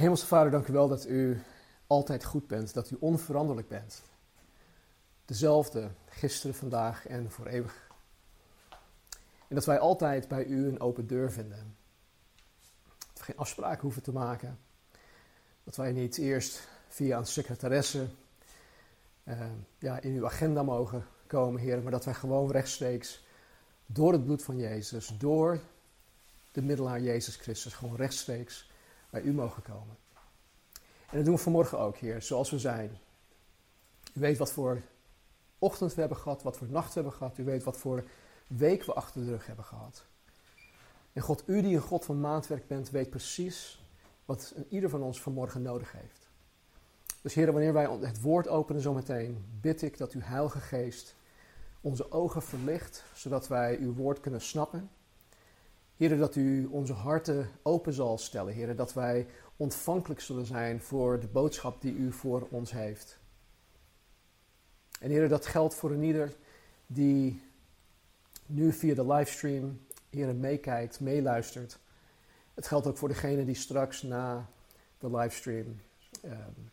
Hemelse Vader, dank u wel dat u altijd goed bent, dat u onveranderlijk bent. Dezelfde, gisteren, vandaag en voor eeuwig. En dat wij altijd bij u een open deur vinden. Dat we geen afspraken hoeven te maken. Dat wij niet eerst via een secretaresse uh, ja, in uw agenda mogen komen, Heer, maar dat wij gewoon rechtstreeks door het bloed van Jezus, door de middelaar Jezus Christus, gewoon rechtstreeks bij u mogen komen. En dat doen we vanmorgen ook, Heer, zoals we zijn. U weet wat voor ochtend we hebben gehad, wat voor nacht we hebben gehad. U weet wat voor week we achter de rug hebben gehad. En God, u die een God van maandwerk bent, weet precies wat ieder van ons vanmorgen nodig heeft. Dus Heer, wanneer wij het woord openen zometeen, bid ik dat uw Heilige Geest onze ogen verlicht, zodat wij uw woord kunnen snappen. Heer, dat u onze harten open zal stellen, Heer, dat wij ontvankelijk zullen zijn voor de boodschap die u voor ons heeft. En Heer, dat geldt voor een ieder die nu via de livestream, Heer, meekijkt, meeluistert. Het geldt ook voor degene die straks na de livestream um,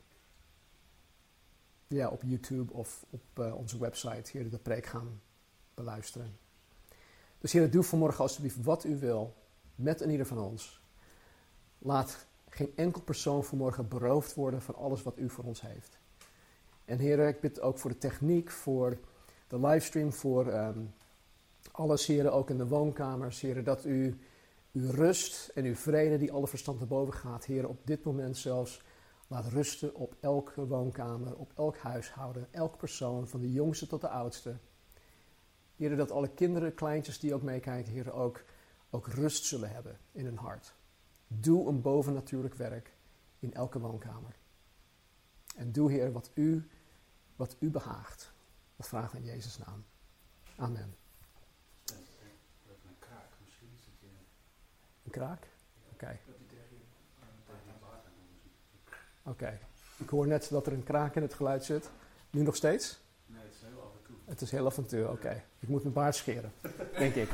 ja, op YouTube of op uh, onze website, Heer, de preek gaan beluisteren. Dus Heer, doe vanmorgen alsjeblieft wat u wil met een ieder van ons. Laat geen enkel persoon vanmorgen beroofd worden van alles wat u voor ons heeft. En Heer, ik bid ook voor de techniek, voor de livestream, voor um, alles, Heer, ook in de woonkamers, Heer, dat u uw rust en uw vrede, die alle verstand naar boven gaat, Heer, op dit moment zelfs laat rusten op elke woonkamer, op elk huishouden, elk persoon, van de jongste tot de oudste. Heer, dat alle kinderen, kleintjes die ook meekijken, Heer, ook, ook rust zullen hebben in hun hart. Doe een bovennatuurlijk werk in elke woonkamer. En doe, Heer, wat u, wat u behaagt. Dat we in Jezus' naam. Amen. Een kraak? Oké. Okay. Oké. Okay. Ik hoor net dat er een kraak in het geluid zit. Nu nog steeds? Nee, het is heel af en toe. Het is heel en toe, oké. Ik moet mijn baard scheren, denk ik.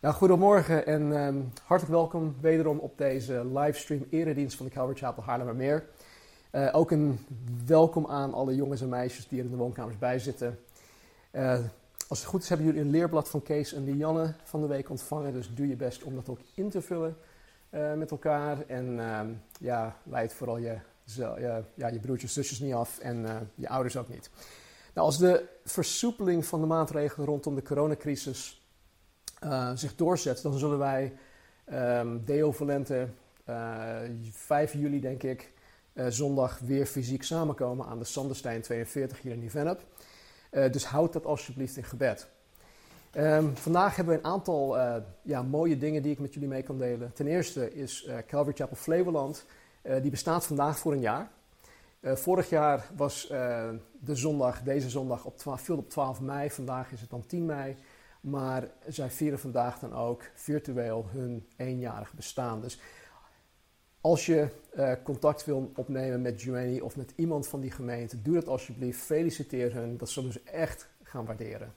Nou, goedemorgen en um, hartelijk welkom wederom op deze livestream eredienst van de Calvary Chapel Haarlemmermeer. Uh, ook een welkom aan alle jongens en meisjes die er in de woonkamers bij zitten. Uh, als het goed is hebben jullie een leerblad van Kees en Lianne van de week ontvangen, dus doe je best om dat ook in te vullen uh, met elkaar. En uh, ja, leid vooral je, je, ja, je broertjes, zusjes niet af en je ouders ook niet. Nou, als de versoepeling van de maatregelen rondom de coronacrisis zich doorzet, dan zullen wij um, Deo Valente 5 juli, denk ik, zondag weer fysiek samenkomen aan de Sanderstein 42 hier in Nieuw-Vennep. dus houd dat alsjeblieft in gebed. Um, vandaag hebben we een aantal ja, mooie dingen die ik met jullie mee kan delen. Ten eerste is Calvary Chapel Flevoland. Die bestaat vandaag voor een jaar. Vorig jaar was de zondag, deze zondag, op 12, viel op 12 mei. Vandaag is het dan 10 mei. Maar zij vieren vandaag dan ook virtueel hun eenjarig bestaan. Dus als je contact wil opnemen met Joanny of met iemand van die gemeente, doe dat alsjeblieft. Feliciteer hen. Dat zullen ze echt gaan waarderen.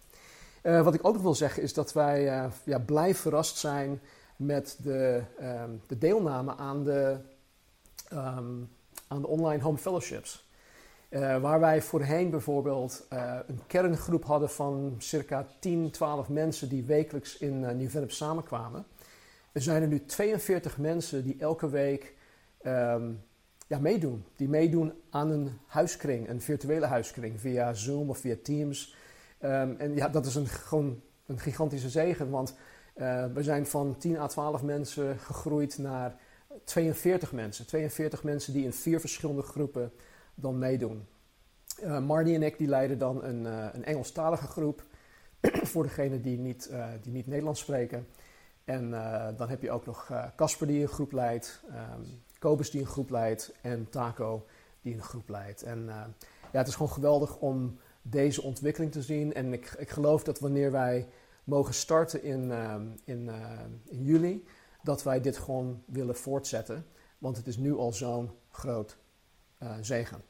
Wat ik ook nog wil zeggen is dat wij ja, blij verrast zijn met de, um, de deelname aan de, um, aan de online home fellowships. Uh, waar wij voorheen bijvoorbeeld een kerngroep hadden van circa 10, 12 mensen die wekelijks in uh, Nieuw-Vennep samenkwamen. Er zijn er nu 42 mensen die elke week um, ja, meedoen. Die meedoen aan een huiskring, een virtuele huiskring, via Zoom of via Teams. Um, en ja, dat is een, gewoon een gigantische zegen, want we zijn van 10 à 12 mensen gegroeid naar 42 mensen. 42 mensen die in vier verschillende groepen dan meedoen. Uh, Marnie en ik die leiden dan een, uh, een Engelstalige groep voor degenen die niet, die niet Nederlands spreken. En dan heb je ook nog Casper die een groep leidt, um, Kobus die een groep leidt en Taco die een groep leidt. En ja, het is gewoon geweldig om deze ontwikkeling te zien. En ik, ik geloof dat wanneer wij mogen starten in, in, in juli, dat wij dit gewoon willen voortzetten. Want het is nu al zo'n groot zegen.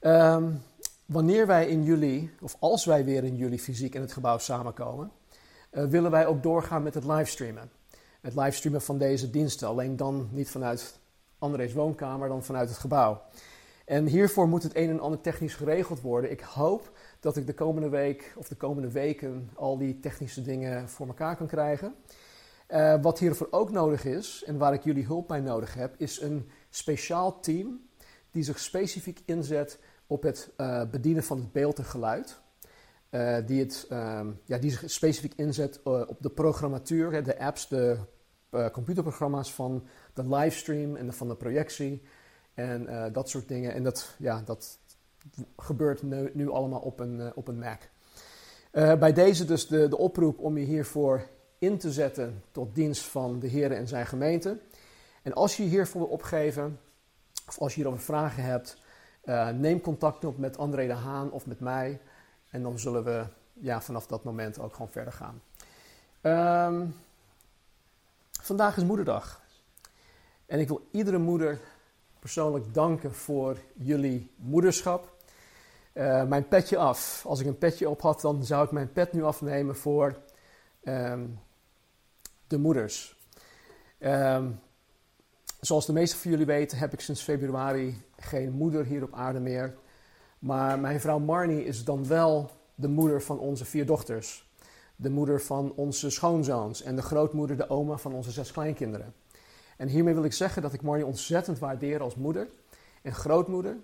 Um, wanneer wij in juli, of als wij weer in juli fysiek in het gebouw samenkomen, uh, willen wij ook doorgaan met het livestreamen. Het livestreamen van deze diensten, alleen dan niet vanuit André's woonkamer, dan vanuit het gebouw. En hiervoor moet het een en ander technisch geregeld worden. Ik hoop dat ik de komende week of de komende weken al die technische dingen voor elkaar kan krijgen. Uh, wat hiervoor ook nodig is, en waar ik jullie hulp bij nodig heb, is een speciaal team die zich specifiek inzet op het uh, bedienen van het beeld en geluid. Uh, die, het, uh, ja, die zich specifiek inzet eh, op de programmatuur, de apps, de computerprogramma's van de livestream en de, van de projectie en dat soort dingen. En dat, ja, dat gebeurt nu, nu allemaal op een, op een Mac. bij deze dus de, de oproep om je hiervoor in te zetten tot dienst van de Heer en zijn gemeente. En als je hiervoor wil opgeven, of als je hierover vragen hebt, uh, neem contact op met André de Haan of met mij. En dan zullen we ja, vanaf dat moment ook gewoon verder gaan. Um, vandaag is Moederdag. En ik wil iedere moeder persoonlijk danken voor jullie moederschap. Uh, mijn petje af. Als ik een petje op had, dan zou ik mijn pet nu afnemen voor um, de moeders. Um, Zoals de meeste van jullie weten heb ik sinds februari geen moeder hier op aarde meer. Maar mijn vrouw Marnie is dan wel de moeder van onze vier dochters. De moeder van onze schoonzoons en de grootmoeder, de oma van onze zes kleinkinderen. En hiermee wil ik zeggen dat ik Marnie ontzettend waardeer als moeder en grootmoeder.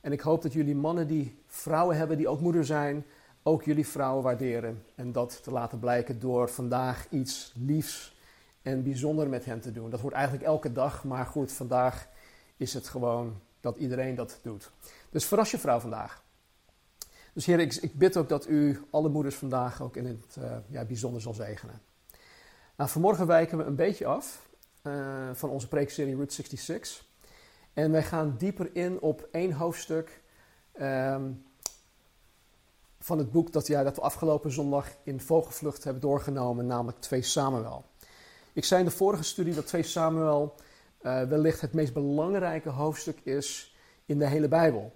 En ik hoop dat jullie mannen die vrouwen hebben die ook moeder zijn, ook jullie vrouwen waarderen. En dat te laten blijken door vandaag iets liefs en bijzonder met hen te doen. Dat wordt eigenlijk elke dag, maar goed, vandaag is het gewoon dat iedereen dat doet. Dus verras je vrouw vandaag. Dus heer, ik, bid ook dat u alle moeders vandaag ook in het uh, ja, bijzonder zal zegenen. Nou, vanmorgen wijken we een beetje af uh, van onze preekserie Route 66. En wij gaan dieper in op één hoofdstuk um, van het boek dat, ja, dat we afgelopen zondag in Vogelvlucht hebben doorgenomen, namelijk 2 Samuel. Ik zei in de vorige studie dat 2 Samuel uh, wellicht het meest belangrijke hoofdstuk is in de hele Bijbel.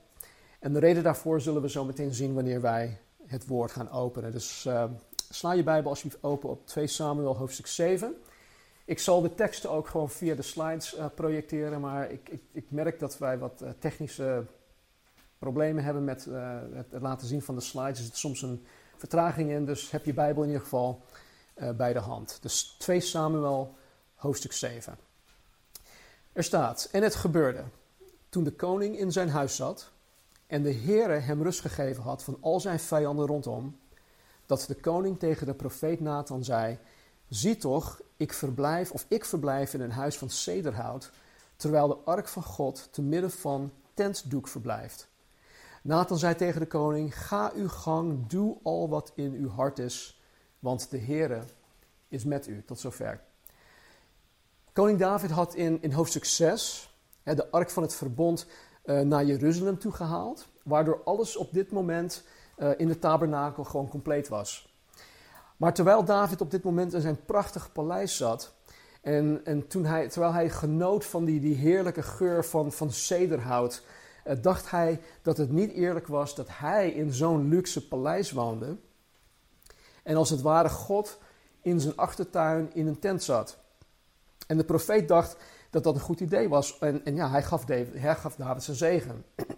En de reden daarvoor zullen we zo meteen zien wanneer wij het woord gaan openen. Dus uh, sla je Bijbel alsjeblieft open op 2 Samuel hoofdstuk 7. Ik zal de teksten ook gewoon via de slides uh, projecteren, maar ik, ik, ik, merk dat wij wat technische problemen hebben met het, het laten zien van de slides. Er zit soms een vertraging in, dus heb je Bijbel in ieder geval uh, bij de hand. Dus 2 Samuel, hoofdstuk 7. Er staat: En het gebeurde toen de koning in zijn huis zat en de Heere hem rust gegeven had van al zijn vijanden rondom, dat de koning tegen de profeet Nathan zei: Zie toch, ik verblijf of ik verblijf in een huis van cederhout, terwijl de ark van God te midden van tentdoek verblijft. Nathan zei tegen de koning: Ga uw gang, doe al wat in uw hart is want de Heere is met u. Tot zover. Koning David had in, in hoofdstuk 6 hè, de ark van het verbond uh, naar Jeruzalem toegehaald, waardoor alles op dit moment uh, in de tabernakel gewoon compleet was. Maar terwijl David op dit moment in zijn prachtig paleis zat, en, en toen hij, terwijl hij genoot van die, die heerlijke geur van, van cederhout, uh, dacht hij dat het niet eerlijk was dat hij in zo'n luxe paleis woonde en als het ware God in zijn achtertuin in een tent zat. En de profeet dacht dat dat een goed idee was. En, en ja, hij gaf, David, hij gaf David zijn zegen.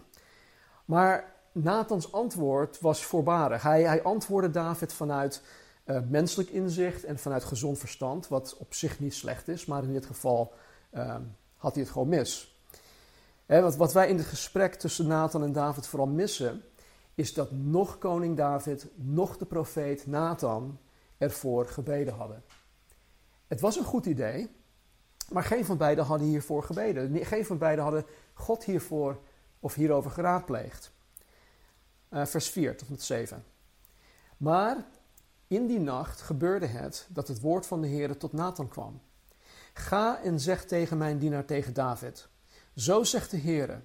Maar Nathans antwoord was voorbarig. Hij, hij antwoordde David vanuit uh, menselijk inzicht en vanuit gezond verstand, wat op zich niet slecht is, maar in dit geval uh, had hij het gewoon mis. He, wat, wat wij in het gesprek tussen Nathan en David vooral missen, is dat nog koning David, nog de profeet Nathan ervoor gebeden hadden. Het was een goed idee, maar geen van beiden hadden hiervoor gebeden. Geen van beiden hadden God hiervoor of hierover geraadpleegd. Uh, vers 4 tot en met 7. Maar in die nacht gebeurde het dat het woord van de Heer tot Nathan kwam. Ga en zeg tegen mijn dienaar, tegen David. Zo zegt de Heer,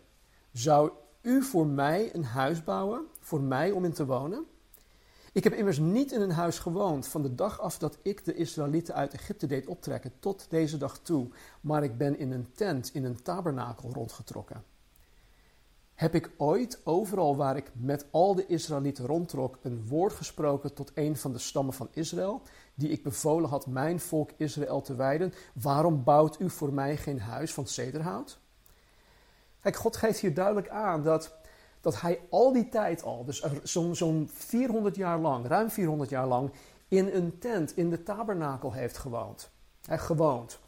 zou u voor mij een huis bouwen, voor mij om in te wonen? Ik heb immers niet in een huis gewoond van de dag af dat ik de Israëlieten uit Egypte deed optrekken tot deze dag toe, maar ik ben in een tent, in een tabernakel rondgetrokken. Heb ik ooit overal waar ik met al de Israëlieten rondtrok een woord gesproken tot een van de stammen van Israël, die ik bevolen had mijn volk Israël te wijden? Waarom bouwt u voor mij geen huis van cederhout? Kijk, God geeft hier duidelijk aan dat, dat hij al die tijd al, dus zo'n zo'n 400 jaar lang, ruim 400 jaar lang, in een tent, in de tabernakel heeft gewoond. Hij gewoond.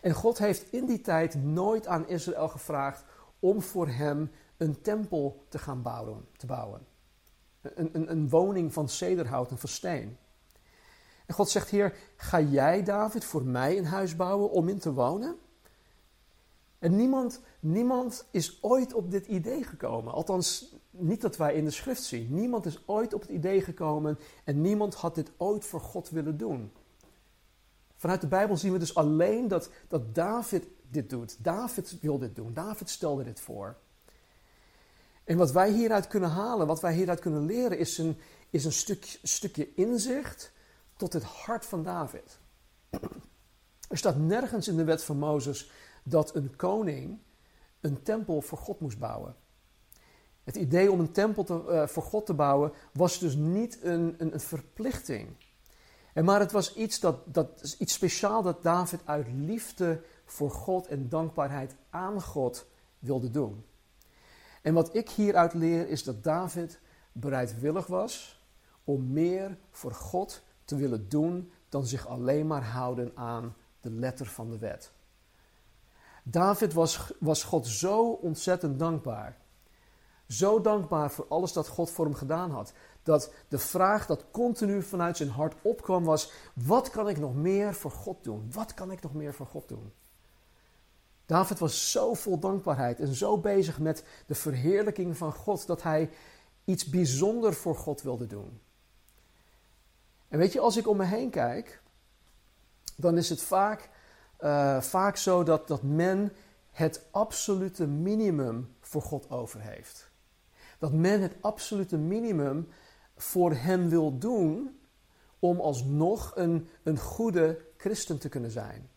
En God heeft in die tijd nooit aan Israël gevraagd om voor hem een tempel te gaan bouwen. Te bouwen. Een, een, een woning van cederhout en van steen. En God zegt hier, ga jij David voor mij een huis bouwen om in te wonen? En niemand, niemand is ooit op dit idee gekomen. Althans, niet dat wij in de schrift zien. Niemand is ooit op het idee gekomen en niemand had dit ooit voor God willen doen. Vanuit de Bijbel zien we dus alleen dat, dat David dit doet. David wil dit doen. David stelde dit voor. En wat wij hieruit kunnen halen, wat wij hieruit kunnen leren, is een, is een stuk, stukje inzicht tot het hart van David. Er staat nergens in de wet van Mozes dat een koning een tempel voor God moest bouwen. Het idee om een tempel te, uh, voor God te bouwen was dus niet een, een, een verplichting. En maar het was iets, dat, dat, iets speciaal dat David uit liefde voor God en dankbaarheid aan God wilde doen. En wat ik hieruit leer is dat David bereidwillig was om meer voor God te willen doen dan zich alleen maar houden aan de letter van de wet. David was, was God zo ontzettend dankbaar. Zo dankbaar voor alles dat God voor hem gedaan had. Dat de vraag dat continu vanuit zijn hart opkwam was: wat kan ik nog meer voor God doen? Wat kan ik nog meer voor God doen? David was zo vol dankbaarheid en zo bezig met de verheerlijking van God dat hij iets bijzonder voor God wilde doen. En weet je, als ik om me heen kijk, dan is het vaak, uh, vaak zo dat, dat men het absolute minimum voor God over heeft. Dat men het absolute minimum voor hem wil doen om alsnog een, een goede christen te kunnen zijn.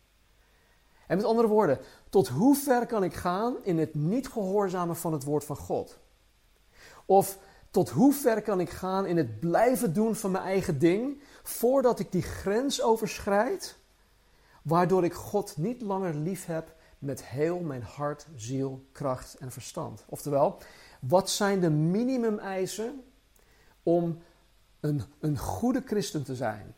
En met andere woorden, tot hoe ver kan ik gaan in het niet gehoorzamen van het woord van God? Of tot hoe ver kan ik gaan in het blijven doen van mijn eigen ding, voordat ik die grens overschrijd, waardoor ik God niet langer lief heb met heel mijn hart, ziel, kracht en verstand? Oftewel, wat zijn de minimumeisen om een, een goede christen te zijn?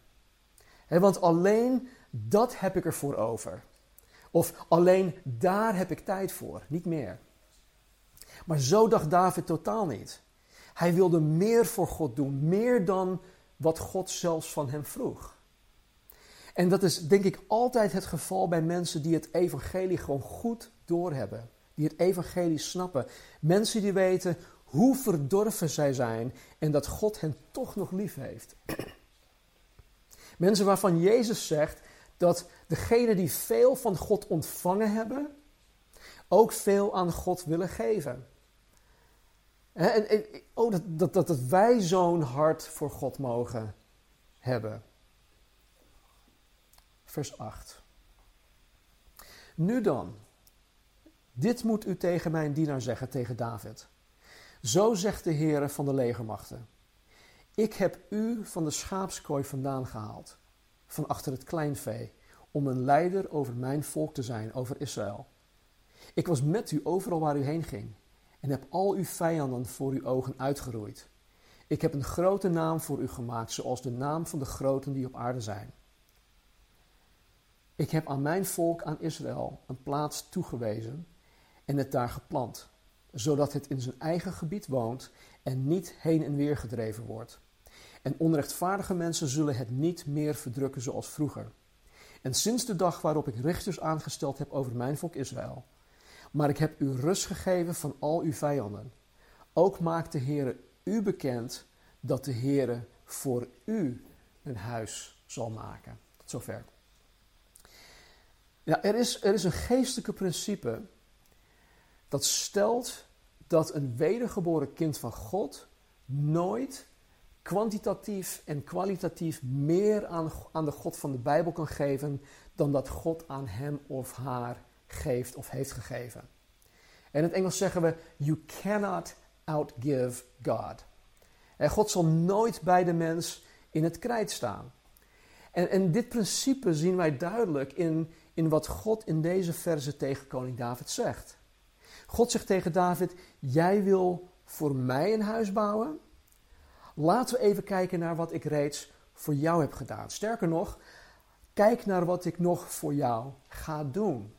want alleen dat heb ik ervoor over. Of alleen daar heb ik tijd voor, niet meer. Maar zo dacht David totaal niet. Hij wilde meer voor God doen, meer dan wat God zelfs van hem vroeg. En dat is denk ik altijd het geval bij mensen die het evangelie gewoon goed doorhebben. Die het evangelie snappen. Mensen die weten hoe verdorven zij zijn en dat God hen toch nog lief heeft. Mensen waarvan Jezus zegt dat degenen die veel van God ontvangen hebben, ook veel aan God willen geven. En, en, oh, dat, dat, dat, dat wij zo'n hart voor God mogen hebben. Vers 8. Nu dan, dit moet u tegen mijn dienaar zeggen, tegen David. Zo zegt de Heer van de legermachten. Ik heb u van de schaapskooi vandaan gehaald van achter het kleinvee, om een leider over mijn volk te zijn, over Israël. Ik was met u overal waar u heen ging en heb al uw vijanden voor uw ogen uitgeroeid. Ik heb een grote naam voor u gemaakt, zoals de naam van de groten die op aarde zijn. Ik heb aan mijn volk, aan Israël, een plaats toegewezen en het daar geplant, zodat het in zijn eigen gebied woont en niet heen en weer gedreven wordt. En onrechtvaardige mensen zullen het niet meer verdrukken zoals vroeger. En sinds de dag waarop ik richters aangesteld heb over mijn volk Israël. Maar ik heb u rust gegeven van al uw vijanden. Ook maakt de Heere u bekend dat de Heere voor u een huis zal maken. Tot zover. Ja, er is, er is een geestelijke principe dat stelt dat een wedergeboren kind van God nooit kwantitatief en kwalitatief meer aan, aan de God van de Bijbel kan geven dan dat God aan hem of haar geeft of heeft gegeven. En in het Engels zeggen we: You cannot outgive God. En God zal nooit bij de mens in het krijt staan. En, en dit principe zien wij duidelijk in, in wat God in deze verse tegen koning David zegt. God zegt tegen David: Jij wil voor mij een huis bouwen? Laten we even kijken naar wat ik reeds voor jou heb gedaan. Sterker nog, kijk naar wat ik nog voor jou ga doen.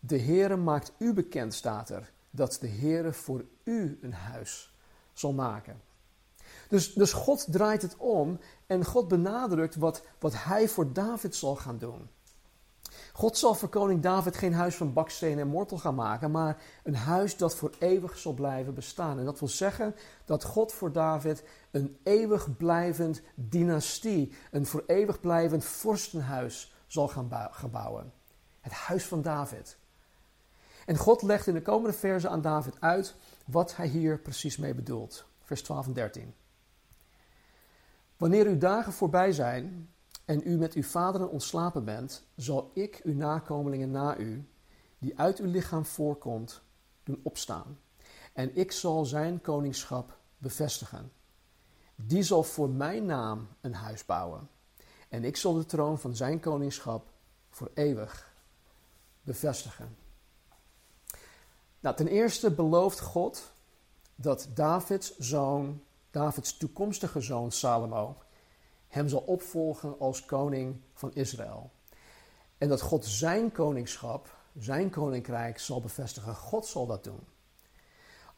De Heere maakt u bekend, staat er, dat de Heere voor u een huis zal maken. Dus, dus God draait het om en God benadrukt wat, wat hij voor David zal gaan doen. God zal voor koning David geen huis van baksteen en mortel gaan maken, maar een huis dat voor eeuwig zal blijven bestaan. En dat wil zeggen dat God voor David een eeuwig blijvend dynastie, een voor eeuwig blijvend vorstenhuis zal gaan, bouwen. Het huis van David. En God legt in de komende versen aan David uit wat hij hier precies mee bedoelt. Vers 12 en 13. Wanneer uw dagen voorbij zijn en u met uw vaderen ontslapen bent, zal ik uw nakomelingen na u, die uit uw lichaam voorkomt, doen opstaan. En ik zal zijn koningschap bevestigen. Die zal voor mijn naam een huis bouwen. En ik zal de troon van zijn koningschap voor eeuwig bevestigen. Nou, ten eerste belooft God dat Davids zoon, Davids toekomstige zoon Salomo, hem zal opvolgen als koning van Israël. En dat God zijn koningschap, zijn koninkrijk zal bevestigen. God zal dat doen.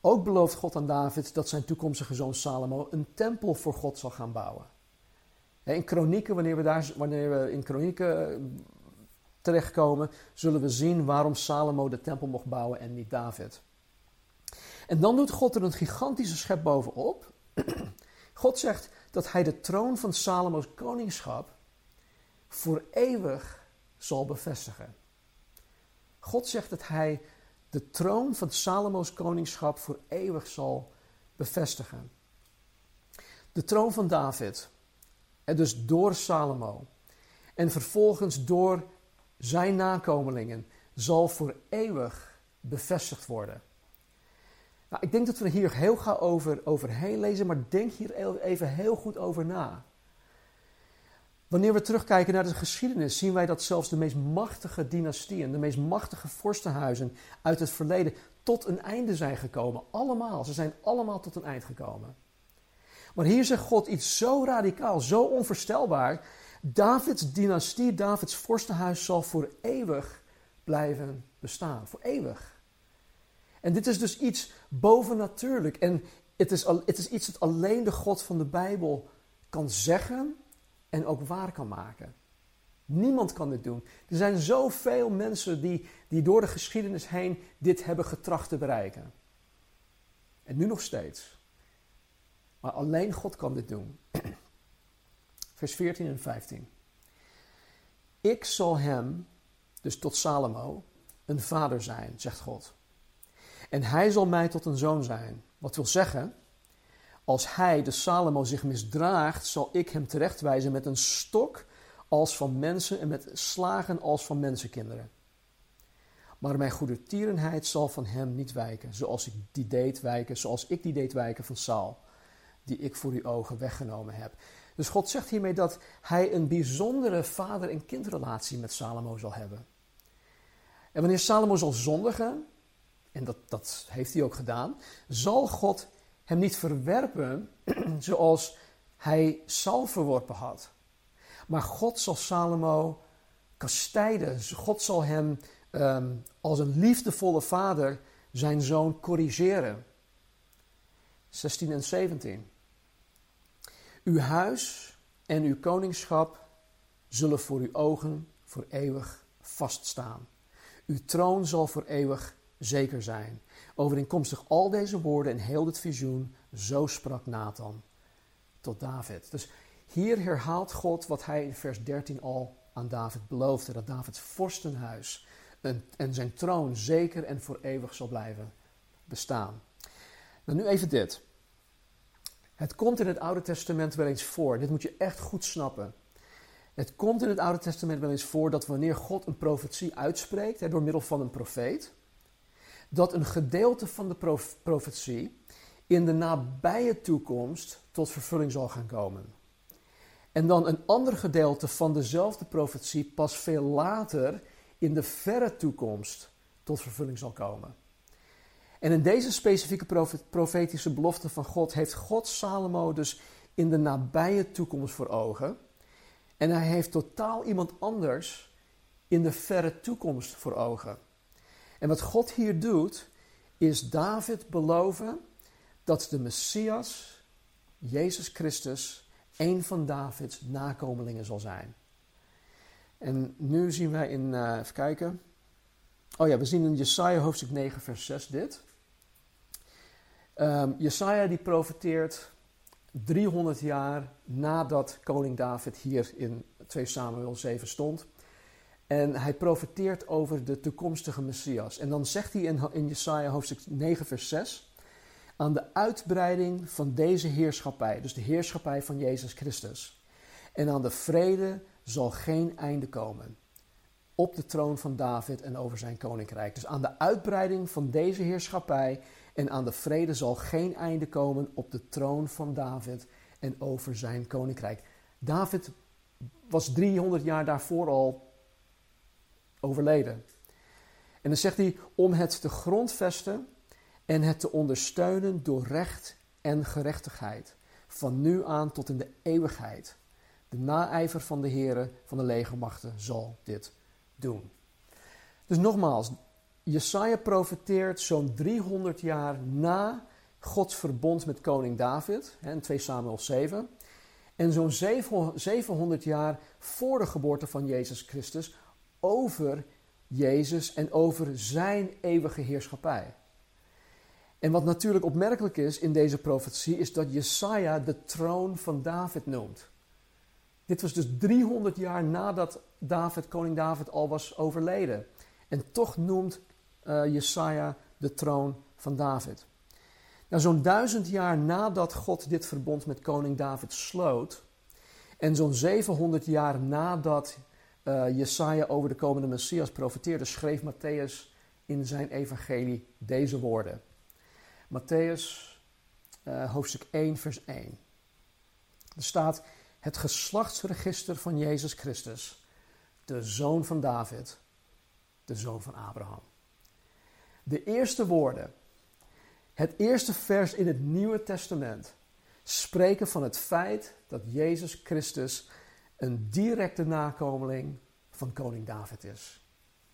Ook belooft God aan David dat zijn toekomstige zoon Salomo een tempel voor God zal gaan bouwen. In kronieken, wanneer we, daar, wanneer we in kronieken eh, terechtkomen, zullen we zien waarom Salomo de tempel mocht bouwen en niet David. En dan doet God er een gigantische schep bovenop. God zegt dat hij de troon van Salomo's koningschap voor eeuwig zal bevestigen. God zegt dat hij de troon van Salomo's koningschap voor eeuwig zal bevestigen. De troon van David, en dus door Salomo, en vervolgens door zijn nakomelingen, zal voor eeuwig bevestigd worden. Nou, ik denk dat we hier heel gauw over, overheen lezen, maar denk hier even heel goed over na. Wanneer we terugkijken naar de geschiedenis, zien wij dat zelfs de meest machtige dynastieën, de meest machtige vorstenhuizen uit het verleden tot een einde zijn gekomen. Allemaal, ze zijn allemaal tot een eind gekomen. Maar hier zegt God iets zo radicaal, zo onvoorstelbaar. Davids dynastie, Davids vorstenhuis zal voor eeuwig blijven bestaan. Voor eeuwig. En dit is dus iets bovennatuurlijk. En het is, het is iets dat alleen de God van de Bijbel kan zeggen en ook waar kan maken. Niemand kan dit doen. Er zijn zoveel mensen die, die door de geschiedenis heen dit hebben getracht te bereiken. En nu nog steeds. Maar alleen God kan dit doen. Vers 14 en 15. Ik zal hem, dus tot Salomo, een vader zijn, zegt God. En hij zal mij tot een zoon zijn. Wat wil zeggen, als hij, de Salomo, zich misdraagt, zal ik hem terechtwijzen met een stok als van mensen en met slagen als van mensenkinderen. Maar mijn goede tierenheid zal van hem niet wijken, zoals ik die deed wijken, zoals ik die deed wijken van Saul, die ik voor uw ogen weggenomen heb. Dus God zegt hiermee dat hij een bijzondere vader- en kindrelatie met Salomo zal hebben. En wanneer Salomo zal zondigen, en dat, dat heeft hij ook gedaan, zal God hem niet verwerpen zoals hij Saul verworpen had. Maar God zal Salomo kastijden. God zal hem um, als een liefdevolle vader zijn zoon corrigeren. 16 en 17. Uw huis en uw koningschap zullen voor uw ogen voor eeuwig vaststaan. Uw troon zal voor eeuwig zeker zijn. Overeenkomstig al deze woorden en heel dit visioen, zo sprak Nathan tot David. Dus hier herhaalt God wat hij in vers 13 al aan David beloofde. Dat Davids vorstenhuis en zijn troon zeker en voor eeuwig zal blijven bestaan. Nou, nu even dit. Het komt in het Oude Testament wel eens voor. Dit moet je echt goed snappen. Het komt in het Oude Testament wel eens voor dat wanneer God een profetie uitspreekt, hè, door middel van een profeet, dat een gedeelte van de prof profetie in de nabije toekomst tot vervulling zal gaan komen. En dan een ander gedeelte van dezelfde profetie pas veel later in de verre toekomst tot vervulling zal komen. En in deze specifieke profetische belofte van God heeft God Salomo dus in de nabije toekomst voor ogen. En hij heeft totaal iemand anders in de verre toekomst voor ogen. En wat God hier doet, is David beloven dat de Messias, Jezus Christus, een van Davids nakomelingen zal zijn. En nu zien wij in, uh, even kijken. Oh ja, we zien in Jesaja hoofdstuk 9, vers 6 dit. Um, Jesaja die profeteert 300 jaar nadat koning David hier in 2 Samuel 7 stond. En hij profeteert over de toekomstige Messias. En dan zegt hij in, in Jesaja hoofdstuk 9 vers 6... aan de uitbreiding van deze heerschappij, dus de heerschappij van Jezus Christus... en aan de vrede zal geen einde komen op de troon van David en over zijn koninkrijk. Dus aan de uitbreiding van deze heerschappij en aan de vrede zal geen einde komen op de troon van David en over zijn koninkrijk. David was 300 jaar daarvoor al overleden. En dan zegt hij om het te grondvesten en het te ondersteunen door recht en gerechtigheid. Van nu aan tot in de eeuwigheid. De naijver van de Heere van de legermachten zal dit doen. Dus nogmaals, Jesaja profeteert zo'n 300 jaar na Gods verbond met koning David, in 2 Samuel 7. En zo'n 700 jaar voor de geboorte van Jezus Christus over Jezus en over zijn eeuwige heerschappij. En wat natuurlijk opmerkelijk is in deze profetie, is dat Jesaja de troon van David noemt. Dit was dus 300 jaar nadat David, koning David al was overleden. En toch noemt uh, Jesaja de troon van David. Nou, zo'n duizend jaar nadat God dit verbond met koning David sloot, en zo'n 700 jaar nadat uh, Jesaja over de komende Messias profeteerde, schreef Matthäus in zijn evangelie deze woorden. Matthäus, uh, hoofdstuk 1, vers 1. Er staat het geslachtsregister van Jezus Christus, de zoon van David, de zoon van Abraham. De eerste woorden, het eerste vers in het Nieuwe Testament, spreken van het feit dat Jezus Christus een directe nakomeling van koning David is.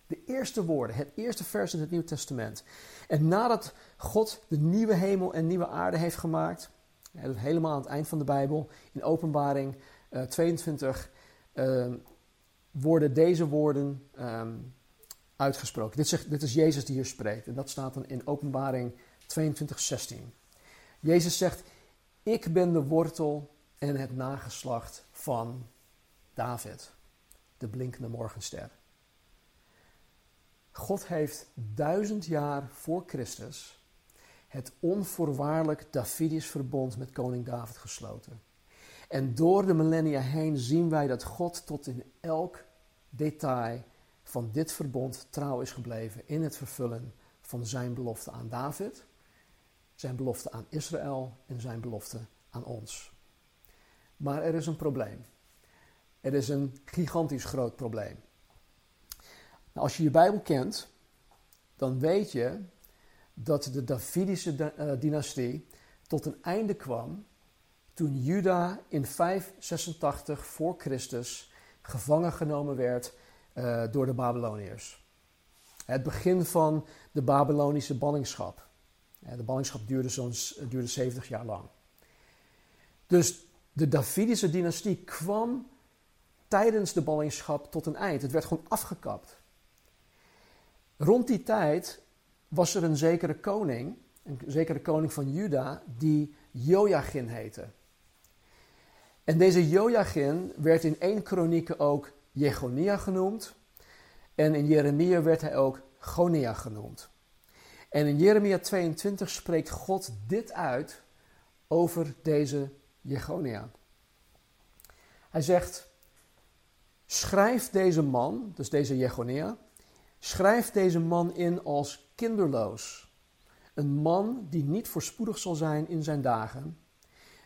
De eerste woorden, het eerste vers in het Nieuwe Testament. En nadat God de nieuwe hemel en nieuwe aarde heeft gemaakt, helemaal aan het eind van de Bijbel, in Openbaring 22, uh, uh, worden deze woorden um, uitgesproken. Dit, dit is Jezus die hier spreekt. En dat staat dan in Openbaring 22, 16. Jezus zegt: Ik ben de wortel en het nageslacht van David, de blinkende morgenster. God heeft duizend jaar voor Christus het onvoorwaardelijk Davidisch verbond met koning David gesloten. En door de millennia heen zien wij dat God tot in elk detail van dit verbond trouw is gebleven in het vervullen van zijn belofte aan David, zijn belofte aan Israël en zijn belofte aan ons. Maar er is een probleem. Er is een gigantisch groot probleem. Nou, als je je Bijbel kent, dan weet je dat de Davidische eh, dynastie tot een einde kwam toen Juda in 586 voor Christus gevangen genomen werd uh, door de Babyloniërs. Het begin van de Babylonische ballingschap. De ballingschap duurde duurde 70 jaar lang. Dus de Davidische dynastie kwam tijdens de ballingschap tot een eind. Het werd gewoon afgekapt. Rond die tijd was er een zekere koning, een zekere koning van Juda, die Joachim heette. En deze Joachim werd in één kronieken ook Jegonia genoemd. En in Jeremia werd hij ook Gonia genoemd. En in Jeremia 22 spreekt God dit uit over deze Jegonia. Hij zegt: Schrijf deze man, dus deze Jegonia, schrijf deze man in als kinderloos. Een man die niet voorspoedig zal zijn in zijn dagen.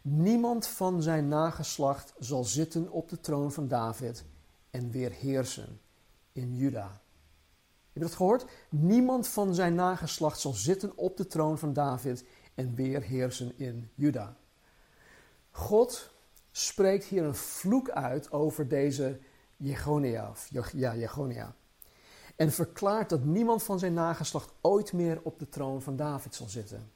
Niemand van zijn nageslacht zal zitten op de troon van David en weer heersen in Juda. Heb je dat gehoord? Niemand van zijn nageslacht zal zitten op de troon van David en weer heersen in Juda. God spreekt hier een vloek uit over deze Jegonia, of ja. En verklaart dat niemand van zijn nageslacht ooit meer op de troon van David zal zitten.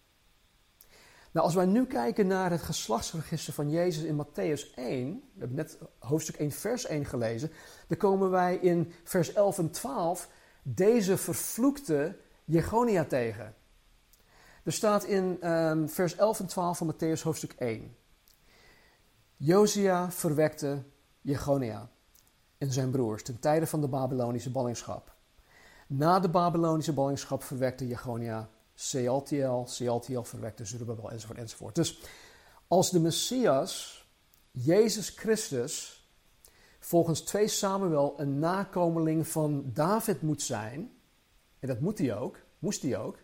Nou, als wij nu kijken naar het geslachtsregister van Jezus in Matthäus 1, we hebben net hoofdstuk 1, vers 1 gelezen, dan komen wij in vers 11 en 12 deze vervloekte Jegonia tegen. Er staat in um, vers 11 en 12 van Matthäus hoofdstuk 1. Josia verwekte Jegonia en zijn broers ten tijde van de Babylonische ballingschap. Na de Babylonische ballingschap verwekte Jegonia Sealtiel, Sealtiel verwekte Zerubbabel enzovoort enzovoort. Dus als de Messias, Jezus Christus, volgens 2 Samuel een nakomeling van David moet zijn, en dat moet hij ook, moest hij ook,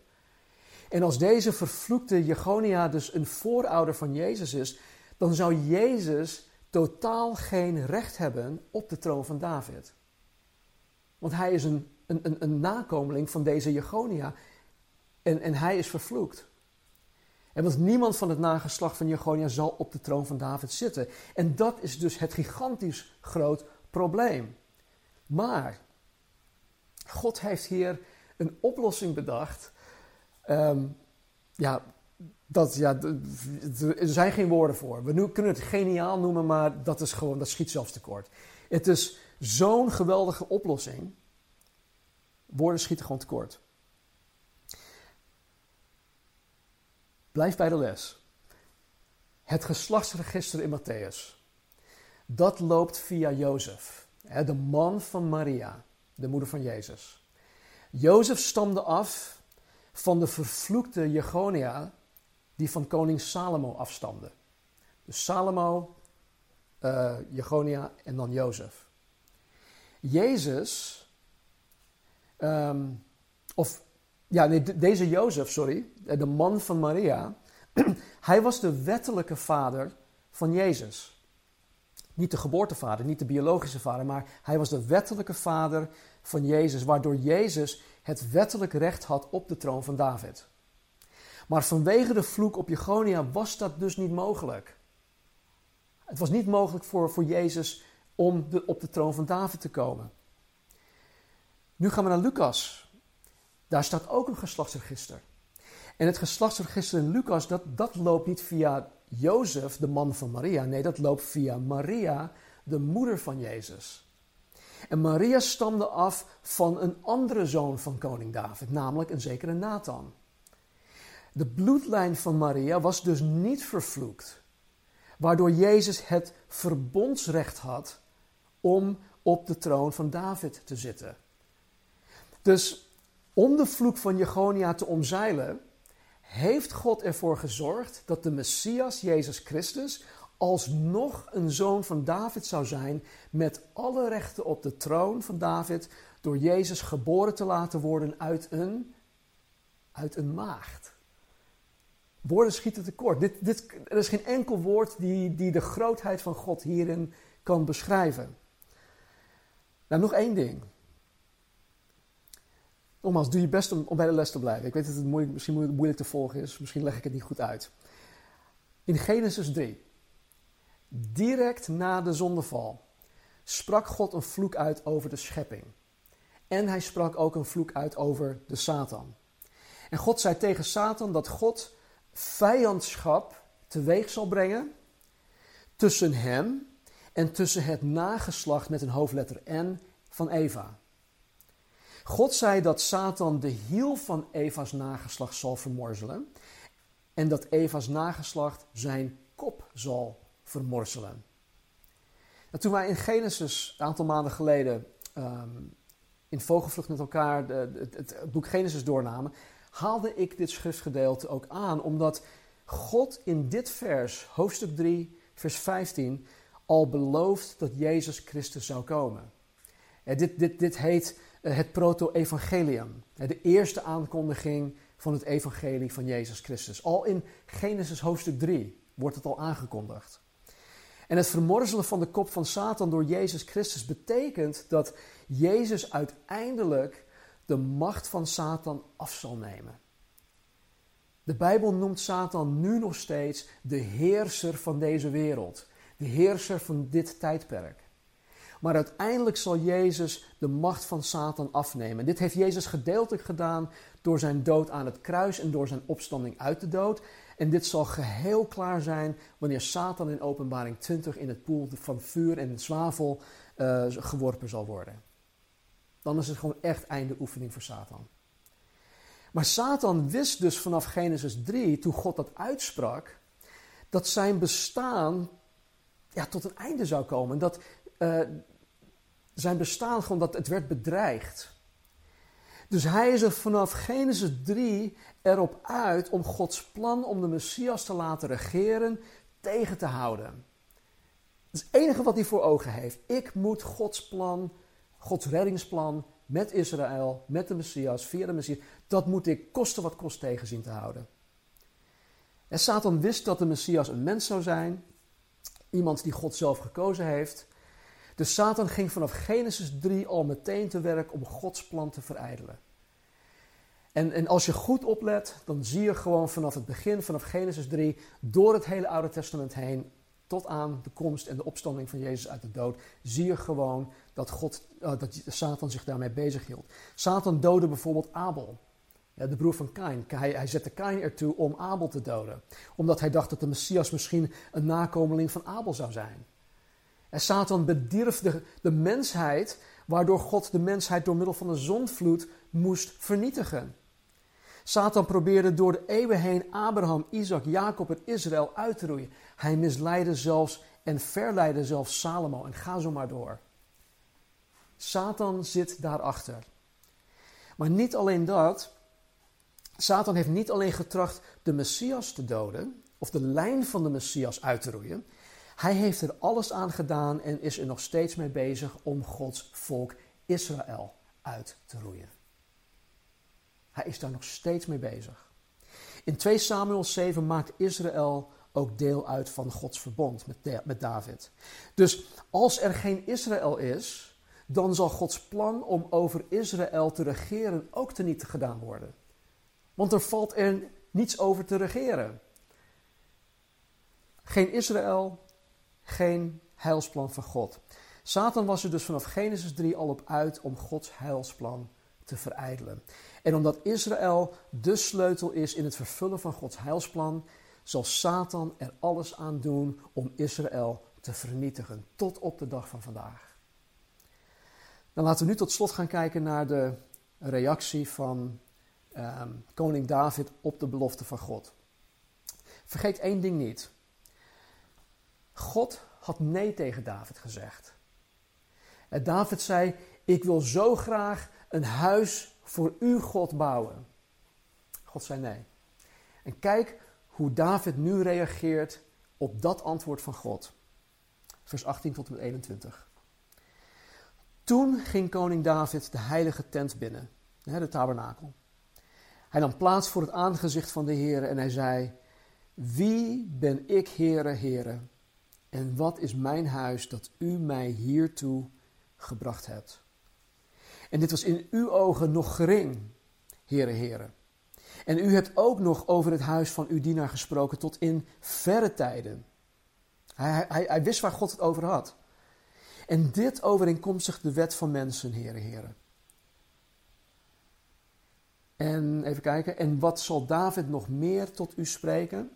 en als deze vervloekte Jegonia dus een voorouder van Jezus is, dan zou Jezus totaal geen recht hebben op de troon van David. Want hij is een, een, een, een nakomeling van deze Jegonia en, en hij is vervloekt. En want niemand van het nageslacht van Jegonia zal op de troon van David zitten. En dat is dus het gigantisch groot probleem. Maar God heeft hier een oplossing bedacht. Ehm, ja, dat, ja, er zijn geen woorden voor. We kunnen het geniaal noemen, maar dat, is gewoon, dat schiet zelfs tekort. Het is zo'n geweldige oplossing. Woorden schieten gewoon tekort. Blijf bij de les. Het geslachtsregister in Matthäus. Dat loopt via Jozef, de man van Maria, de moeder van Jezus. Jozef stamde af van de vervloekte Jegonia, die van koning Salomo afstamde. Dus Salomo, uh, Jegonia en dan Jozef. Jezus, um, of ja, nee, deze Jozef, sorry, eh, de man van Maria, hij was de wettelijke vader van Jezus. Niet de geboortevader, niet de biologische vader, maar hij was de wettelijke vader van Jezus, waardoor Jezus het wettelijk recht had op de troon van David. Maar vanwege de vloek op Jegonia was dat dus niet mogelijk. Het was niet mogelijk voor, voor Jezus om de, op de troon van David te komen. Nu gaan we naar Lucas. Daar staat ook een geslachtsregister. En het geslachtsregister in Lucas, dat, dat loopt niet via Jozef, de man van Maria. Nee, dat loopt via Maria, de moeder van Jezus. En Maria stamde af van een andere zoon van koning David, namelijk een zekere Nathan. De bloedlijn van Maria was dus niet vervloekt, waardoor Jezus het verbondsrecht had om op de troon van David te zitten. Dus om de vloek van Jegonia te omzeilen, heeft God ervoor gezorgd dat de Messias, Jezus Christus, alsnog een zoon van David zou zijn met alle rechten op de troon van David door Jezus geboren te laten worden uit een, uit een maagd. Woorden schieten tekort. Dit, dit, er is geen enkel woord die, die de grootheid van God hierin kan beschrijven. Nou, nog één ding. Nogmaals, doe je best om, om bij de les te blijven. Ik weet dat het moeilijk, misschien moeilijk te volgen is. Misschien leg ik het niet goed uit. In Genesis 3, direct na de zondeval, sprak God een vloek uit over de schepping. En hij sprak ook een vloek uit over de Satan. En God zei tegen Satan dat God vijandschap teweeg zal brengen tussen hem en tussen het nageslacht met een hoofdletter N van Eva. God zei dat Satan de hiel van Eva's nageslacht zal vermorzelen en dat Eva's nageslacht zijn kop zal vermorzelen. toen wij in Genesis een aantal maanden geleden ehm, in vogelvlucht met elkaar de, het, boek Genesis doornamen, haalde ik dit schriftgedeelte ook aan, omdat God in dit vers, hoofdstuk 3, vers 15, al belooft dat Jezus Christus zou komen. dit, dit, dit heet eh, het proto-evangelium, de eerste aankondiging van het evangelie van Jezus Christus. Al in Genesis hoofdstuk 3 wordt het al aangekondigd. En het vermorzelen van de kop van Satan door Jezus Christus betekent dat Jezus uiteindelijk de macht van Satan af zal nemen. De Bijbel noemt Satan nu nog steeds de heerser van deze wereld, de heerser van dit tijdperk. Maar uiteindelijk zal Jezus de macht van Satan afnemen. Dit heeft Jezus gedeeltelijk gedaan door zijn dood aan het kruis en door zijn opstanding uit de dood. En dit zal geheel klaar zijn wanneer Satan in openbaring 20 in het poel van vuur en zwavel uh, geworpen zal worden. Dan is het gewoon echt einde oefening voor Satan. Maar Satan wist dus vanaf Genesis 3, toen God dat uitsprak, dat zijn bestaan ja, tot een einde zou komen. Dat uh, zijn bestaan gewoon, dat het werd bedreigd. Dus hij is er vanaf Genesis 3 erop uit om Gods plan om de Messias te laten regeren tegen te houden. Dat is het enige wat hij voor ogen heeft. Ik moet Gods plan, Gods reddingsplan met Israël, met de Messias, via de Messias, dat moet ik kosten wat kost tegen zien te houden. En Satan wist dat de Messias een mens zou zijn, iemand die God zelf gekozen heeft. Dus Satan ging vanaf Genesis 3 al meteen te werk om Gods plan te verijdelen. En, en als je goed oplet, dan zie je gewoon vanaf het begin, vanaf Genesis 3, door het hele Oude Testament heen, tot aan de komst en de opstanding van Jezus uit de dood, zie je gewoon dat, God, dat Satan zich daarmee bezig hield. Satan doodde bijvoorbeeld Abel, de broer van Kain. Hij, hij zette Kain ertoe om Abel te doden, omdat hij dacht dat de Messias misschien een nakomeling van Abel zou zijn. En Satan bedierf de, de mensheid, waardoor God de mensheid door middel van de zonvloed moest vernietigen. Satan probeerde door de eeuwen heen Abraham, Isaac, Jacob en Israël uit te roeien. Hij misleidde zelfs en verleidde zelfs Salomo en ga zo maar door. Satan zit daarachter. Maar niet alleen dat. Satan heeft niet alleen getracht de Messias te doden, of de lijn van de Messias uit te roeien. Hij heeft er alles aan gedaan en is er nog steeds mee bezig om Gods volk Israël uit te roeien. Hij is daar nog steeds mee bezig. In 2 Samuel 7 maakt Israël ook deel uit van Gods verbond met, David. Dus als er geen Israël is, dan zal Gods plan om over Israël te regeren ook teniet gedaan worden. Want er valt er niets over te regeren. Geen Israël, geen heilsplan van God. Satan was er dus vanaf Genesis 3 al op uit om Gods heilsplan te verijdelen. En omdat Israël de sleutel is in het vervullen van Gods heilsplan, zal Satan er alles aan doen om Israël te vernietigen, tot op de dag van vandaag. Dan laten we nu tot slot gaan kijken naar de reactie van ehm, koning David op de belofte van God. Vergeet één ding niet. God had nee tegen David gezegd. En David zei: Ik wil zo graag een huis voor u, God, bouwen. God zei nee. En kijk hoe David nu reageert op dat antwoord van God. Vers 18 tot en met 21. Toen ging koning David de heilige tent binnen, de tabernakel. Hij nam plaats voor het aangezicht van de Heer en hij zei: Wie ben ik, Heere, Heere? En wat is mijn huis dat u mij hiertoe gebracht hebt? En dit was in uw ogen nog gering, Heere, Heere. En u hebt ook nog over het huis van uw dienaar gesproken tot in verre tijden. Hij, hij, hij wist waar God het over had. En dit overeenkomstig de wet van mensen, Heere, Heere. En even kijken, en wat zal David nog meer tot u spreken?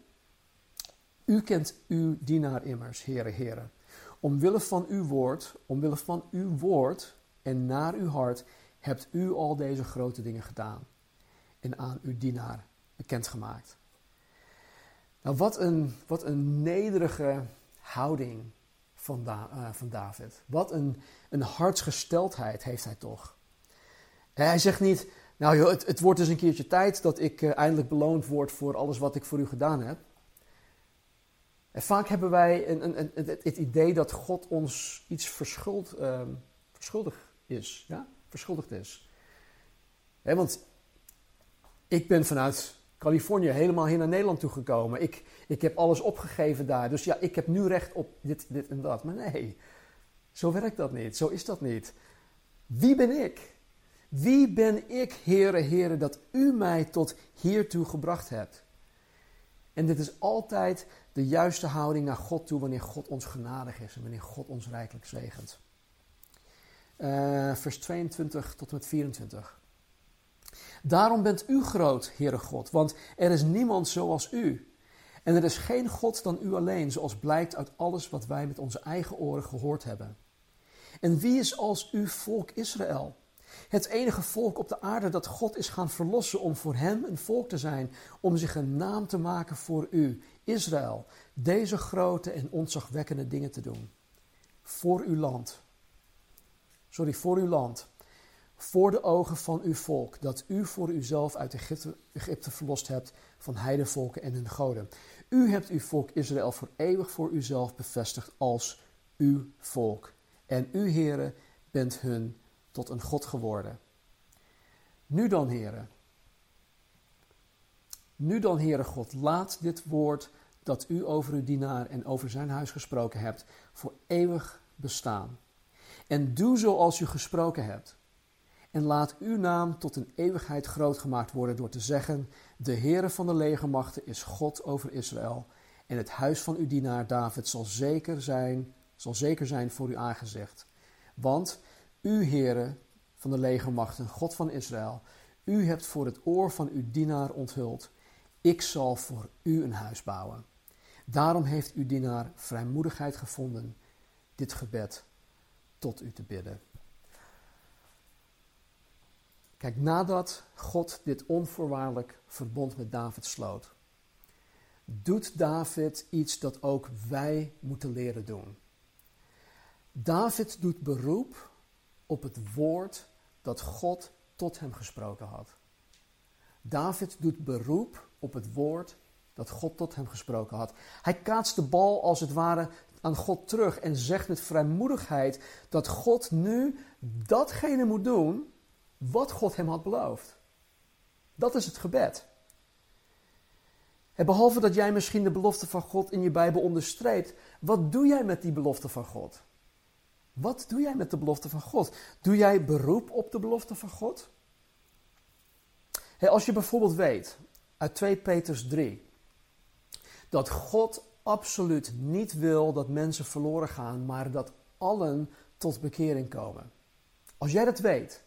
U kent uw dienaar immers, Heere, Heere. Omwille van uw woord, omwille van uw woord en naar uw hart hebt u al deze grote dingen gedaan en aan uw dienaar bekendgemaakt. Nou, wat een, wat een nederige houding van, eh, van David. Wat een, een hartsgesteldheid heeft hij toch. Hij zegt niet, nou joh, het, het wordt dus een keertje tijd dat ik uh, eindelijk beloond word voor alles wat ik voor u gedaan heb. En vaak hebben wij een, een, een, het, idee dat God ons iets uh, verschuldigd is. Ja? Verschuldigd is. want ik ben vanuit Californië helemaal hier naar Nederland toegekomen. Ik, ik heb alles opgegeven daar. Dus ja, ik heb nu recht op dit, dit en dat. Maar nee, zo werkt dat niet. Zo is dat niet. Wie ben ik? Wie ben ik, Heere, Heere, dat u mij tot hiertoe gebracht hebt? En dit is altijd de juiste houding naar God toe wanneer God ons genadig is en wanneer God ons rijkelijk zegent. Uh, vers 22 tot en met 24. Daarom bent u groot, Heere God, want er is niemand zoals u. En er is geen God dan u alleen, zoals blijkt uit alles wat wij met onze eigen oren gehoord hebben. En wie is als uw volk Israël? Het enige volk op de aarde dat God is gaan verlossen om voor hem een volk te zijn, om zich een naam te maken voor u, Israël, deze grote en ontzagwekkende dingen te doen. Voor uw land. Sorry, voor uw land. Voor de ogen van uw volk, dat u voor uzelf uit Egypte, verlost hebt van heidevolken en hun goden. U hebt uw volk Israël voor eeuwig voor uzelf bevestigd als uw volk. En u, heren, bent hun tot een God geworden. Nu dan, heren. Nu dan, Heere God, laat dit woord dat u over uw dienaar en over zijn huis gesproken hebt, voor eeuwig bestaan. En doe zoals u gesproken hebt. En laat uw naam tot een eeuwigheid groot gemaakt worden door te zeggen: De Heere van de legermachten is God over Israël. En het huis van uw dienaar David zal zeker zijn, zal zeker zijn voor uw aangezicht. Want u, Heere van de legermachten, God van Israël, u hebt voor het oor van uw dienaar onthuld. Ik zal voor u een huis bouwen. Daarom heeft uw dienaar vrijmoedigheid gevonden dit gebed tot u te bidden. Kijk, nadat God dit onvoorwaardelijk verbond met David sloot, doet David iets dat ook wij moeten leren doen. David doet beroep op het woord dat God tot hem gesproken had. David doet beroep op het woord dat God tot hem gesproken had. Hij kaatst de bal als het ware aan God terug en zegt met vrijmoedigheid dat God nu datgene moet doen wat God hem had beloofd. Dat is het gebed. En behalve dat jij misschien de belofte van God in je Bijbel onderstreept, wat doe jij met die belofte van God? Wat doe jij met de belofte van God? Doe jij beroep op de belofte van God? als je bijvoorbeeld weet uit 2 Petrus 3 dat God absoluut niet wil dat mensen verloren gaan, maar dat allen tot bekering komen. Als jij dat weet,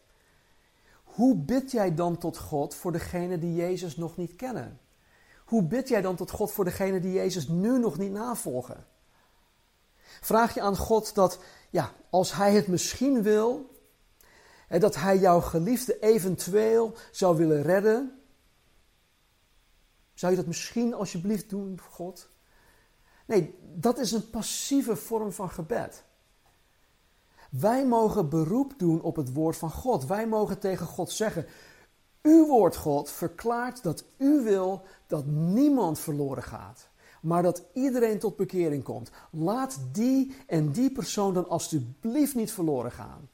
hoe bid jij dan tot God voor degene die Jezus nog niet kennen? Hoe bid jij dan tot God voor degene die Jezus nu nog niet navolgen? Vraag je aan God dat, ja, als Hij het misschien wil, dat Hij jouw geliefde eventueel zou willen redden, zou je dat misschien alsjeblieft doen, God? Nee, dat is een passieve vorm van gebed. Wij mogen beroep doen op het woord van God. Wij mogen tegen God zeggen: Uw woord, God, verklaart dat u wil dat niemand verloren gaat, maar dat iedereen tot bekering komt. Laat die en die persoon dan alstublieft niet verloren gaan.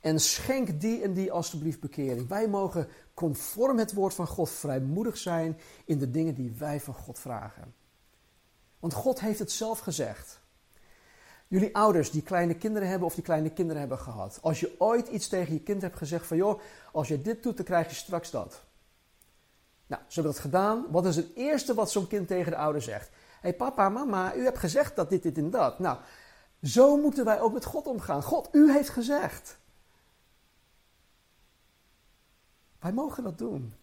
En schenk die en die alstublieft bekering. Wij mogen conform het woord van God vrijmoedig zijn in de dingen die wij van God vragen. Want God heeft het zelf gezegd. Jullie ouders die kleine kinderen hebben of die kleine kinderen hebben gehad. Als je ooit iets tegen je kind hebt gezegd van joh, als je dit doet, dan krijg je straks dat. Nou, ze hebben dat gedaan. Wat is het eerste wat zo'n kind tegen de ouder zegt? Hé hey, papa, mama, u hebt gezegd dat dit, dit en dat. Nou, zo moeten wij ook met God omgaan. God, u heeft gezegd. Wij mogen dat doen.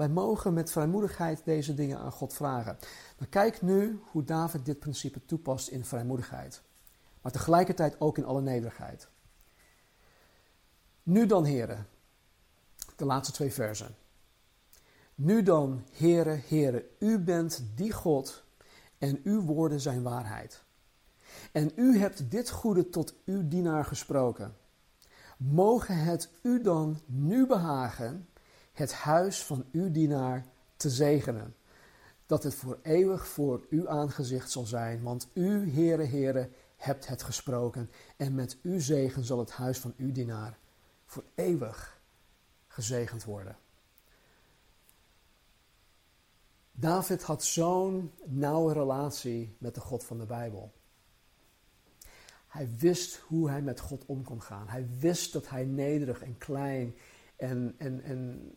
Wij mogen met vrijmoedigheid deze dingen aan God vragen. Maar kijk nu hoe David dit principe toepast in vrijmoedigheid. Maar tegelijkertijd ook in alle nederigheid. Nu dan, heren. De laatste twee versen. Nu dan, heren, heren, u bent die God en uw woorden zijn waarheid. En u hebt dit goede tot uw dienaar gesproken. Mogen het u dan nu behagen het huis van uw dienaar te zegenen, dat het voor eeuwig voor uw aangezicht zal zijn, want u, Heere, Heere, hebt het gesproken, en met uw zegen zal het huis van uw dienaar voor eeuwig gezegend worden. David had zo'n nauwe relatie met de God van de Bijbel. Hij wist hoe hij met God om kon gaan. Hij wist dat hij nederig en klein en, en, en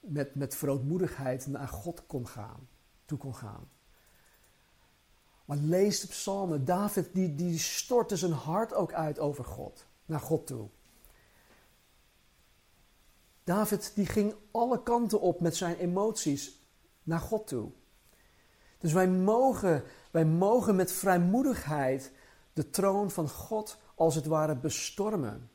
met, met verootmoedigheid naar God kon gaan, toe kon gaan. Maar lees de psalmen. David die, die stortte zijn hart ook uit over God, naar God toe. David die ging alle kanten op met zijn emoties naar God toe. Dus wij mogen, wij mogen met vrijmoedigheid de troon van God als het ware bestormen.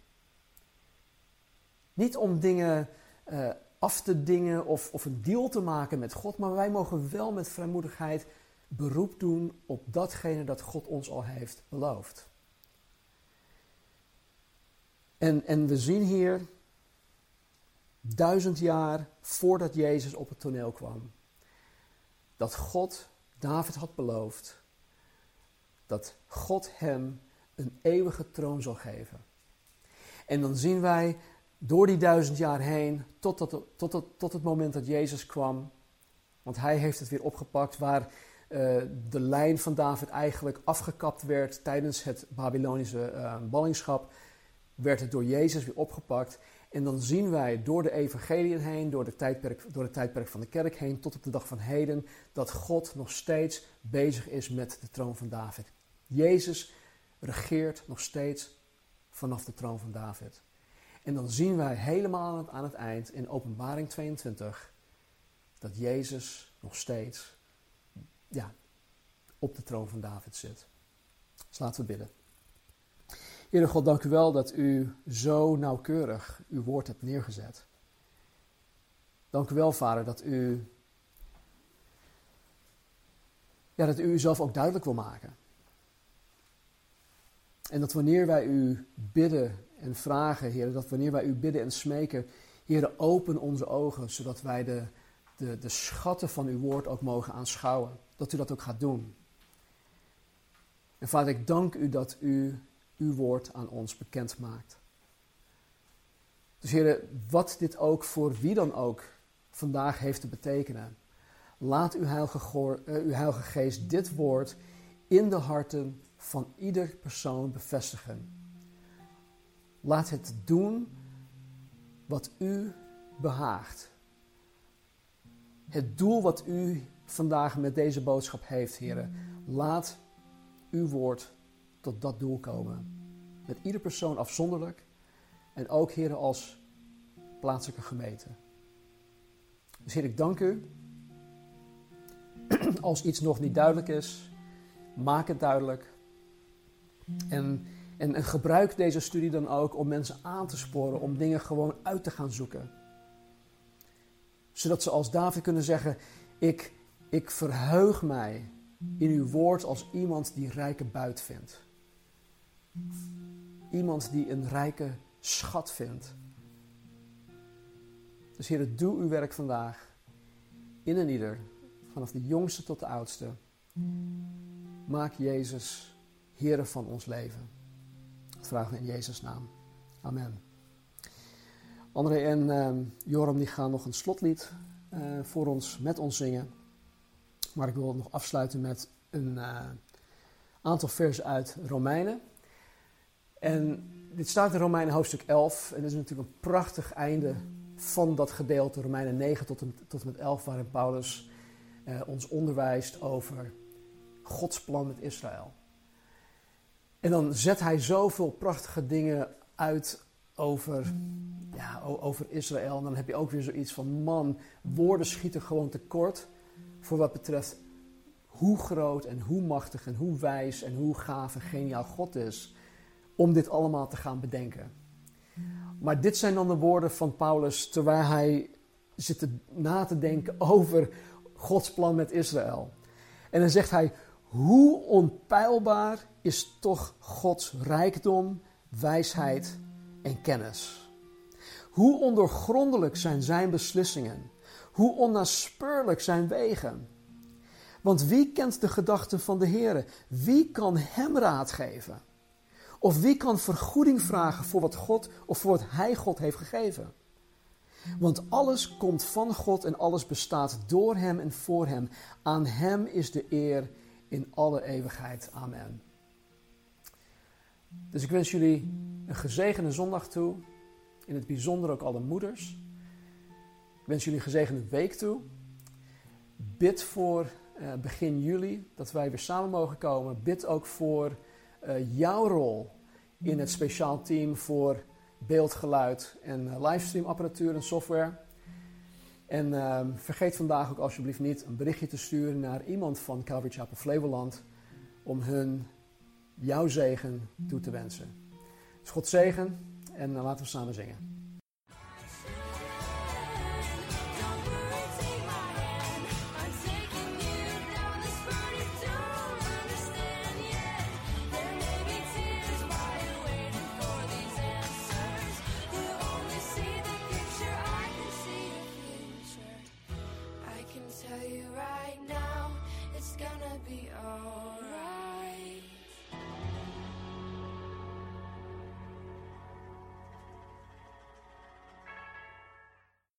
Niet om dingen uh, af te dingen of, of een deal te maken met God, maar wij mogen wel met vrijmoedigheid beroep doen op datgene dat God ons al heeft beloofd. En, en we zien hier, duizend jaar voordat Jezus op het toneel kwam, dat God David had beloofd dat God hem een eeuwige troon zal geven. En dan zien wij door die duizend jaar heen, tot, tot, tot, het moment dat Jezus kwam, want hij heeft het weer opgepakt waar uh, de lijn van David eigenlijk afgekapt werd tijdens het Babylonische uh, ballingschap, werd het door Jezus weer opgepakt. En dan zien wij door de evangeliën heen, door, de tijdperk, door het tijdperk van de kerk heen, tot op de dag van heden, dat God nog steeds bezig is met de troon van David. Jezus regeert nog steeds vanaf de troon van David. En dan zien wij helemaal aan het eind in Openbaring 22 dat Jezus nog steeds ja, op de troon van David zit. Dus laten we bidden. Heere God, dank u wel dat u zo nauwkeurig uw woord hebt neergezet. Dank u wel, Vader, dat u, ja, dat u uzelf ook duidelijk wil maken. En dat wanneer wij u bidden en vragen, Heer, dat wanneer wij u bidden en smeken, Heer, open onze ogen, zodat wij de, de, de schatten van uw woord ook mogen aanschouwen. Dat u dat ook gaat doen. En Vader, ik dank u dat u uw woord aan ons bekend maakt. Dus Heer, wat dit ook voor wie dan ook vandaag heeft te betekenen, laat uw heilige, uh, uw heilige geest dit woord in de harten van ieder persoon bevestigen. Laat het doen wat u behaagt. Het doel wat u vandaag met deze boodschap heeft, heren. Laat uw woord tot dat doel komen. Met ieder persoon afzonderlijk en ook, heren, als plaatselijke gemeente. Dus heer, ik dank u. Als iets nog niet duidelijk is, maak het duidelijk. En, en, en, gebruik deze studie dan ook om mensen aan te sporen om dingen gewoon uit te gaan zoeken. Zodat ze als David kunnen zeggen: Ik, ik verheug mij in uw woord als iemand die rijke buit vindt. Iemand die een rijke schat vindt. Dus Heer, doe uw werk vandaag in en ieder, vanaf de jongste tot de oudste. Maak Jezus Heere van ons leven. Vragen in Jezus' naam. Amen. André en uh, Joram die gaan nog een slotlied uh, voor ons, met ons zingen. Maar ik wil nog afsluiten met een uh, aantal versen uit Romeinen. En dit staat in Romeinen hoofdstuk 11. En dit is natuurlijk een prachtig einde van dat gedeelte, Romeinen 9 tot en, tot en met 11, waarin Paulus uh, ons onderwijst over Gods plan met Israël. En dan zet hij zoveel prachtige dingen uit over, ja, over Israël. En dan heb je ook weer zoiets van: man, woorden schieten gewoon tekort. Voor wat betreft hoe groot en hoe machtig en hoe wijs en hoe gaaf en geniaal God is. Om dit allemaal te gaan bedenken. Maar dit zijn dan de woorden van Paulus terwijl hij zit na te denken over Gods plan met Israël. En dan zegt hij: Hoe onpeilbaar is toch Gods rijkdom, wijsheid en kennis? Hoe ondoorgrondelijk zijn zijn beslissingen? Hoe onnaspeurlijk zijn wegen? Want wie kent de gedachten van de Heer? Wie kan hem raad geven? Of wie kan vergoeding vragen voor wat God of voor wat Hij God heeft gegeven? Want alles komt van God en alles bestaat door Hem en voor Hem. Aan Hem is de eer in alle eeuwigheid. Amen. Dus ik wens jullie een gezegende zondag toe. In het bijzonder ook alle moeders. Ik wens jullie een gezegende week toe. Bid voor uh, begin juli dat wij weer samen mogen komen. Bid ook voor uh, jouw rol in het speciaal team voor beeld, geluid en livestream apparatuur en software. En uh, vergeet vandaag ook alsjeblieft niet een berichtje te sturen naar iemand van Calvary Chapel Flevoland om hun jouw zegen toe te wensen. Dus God zegen en laten we samen zingen.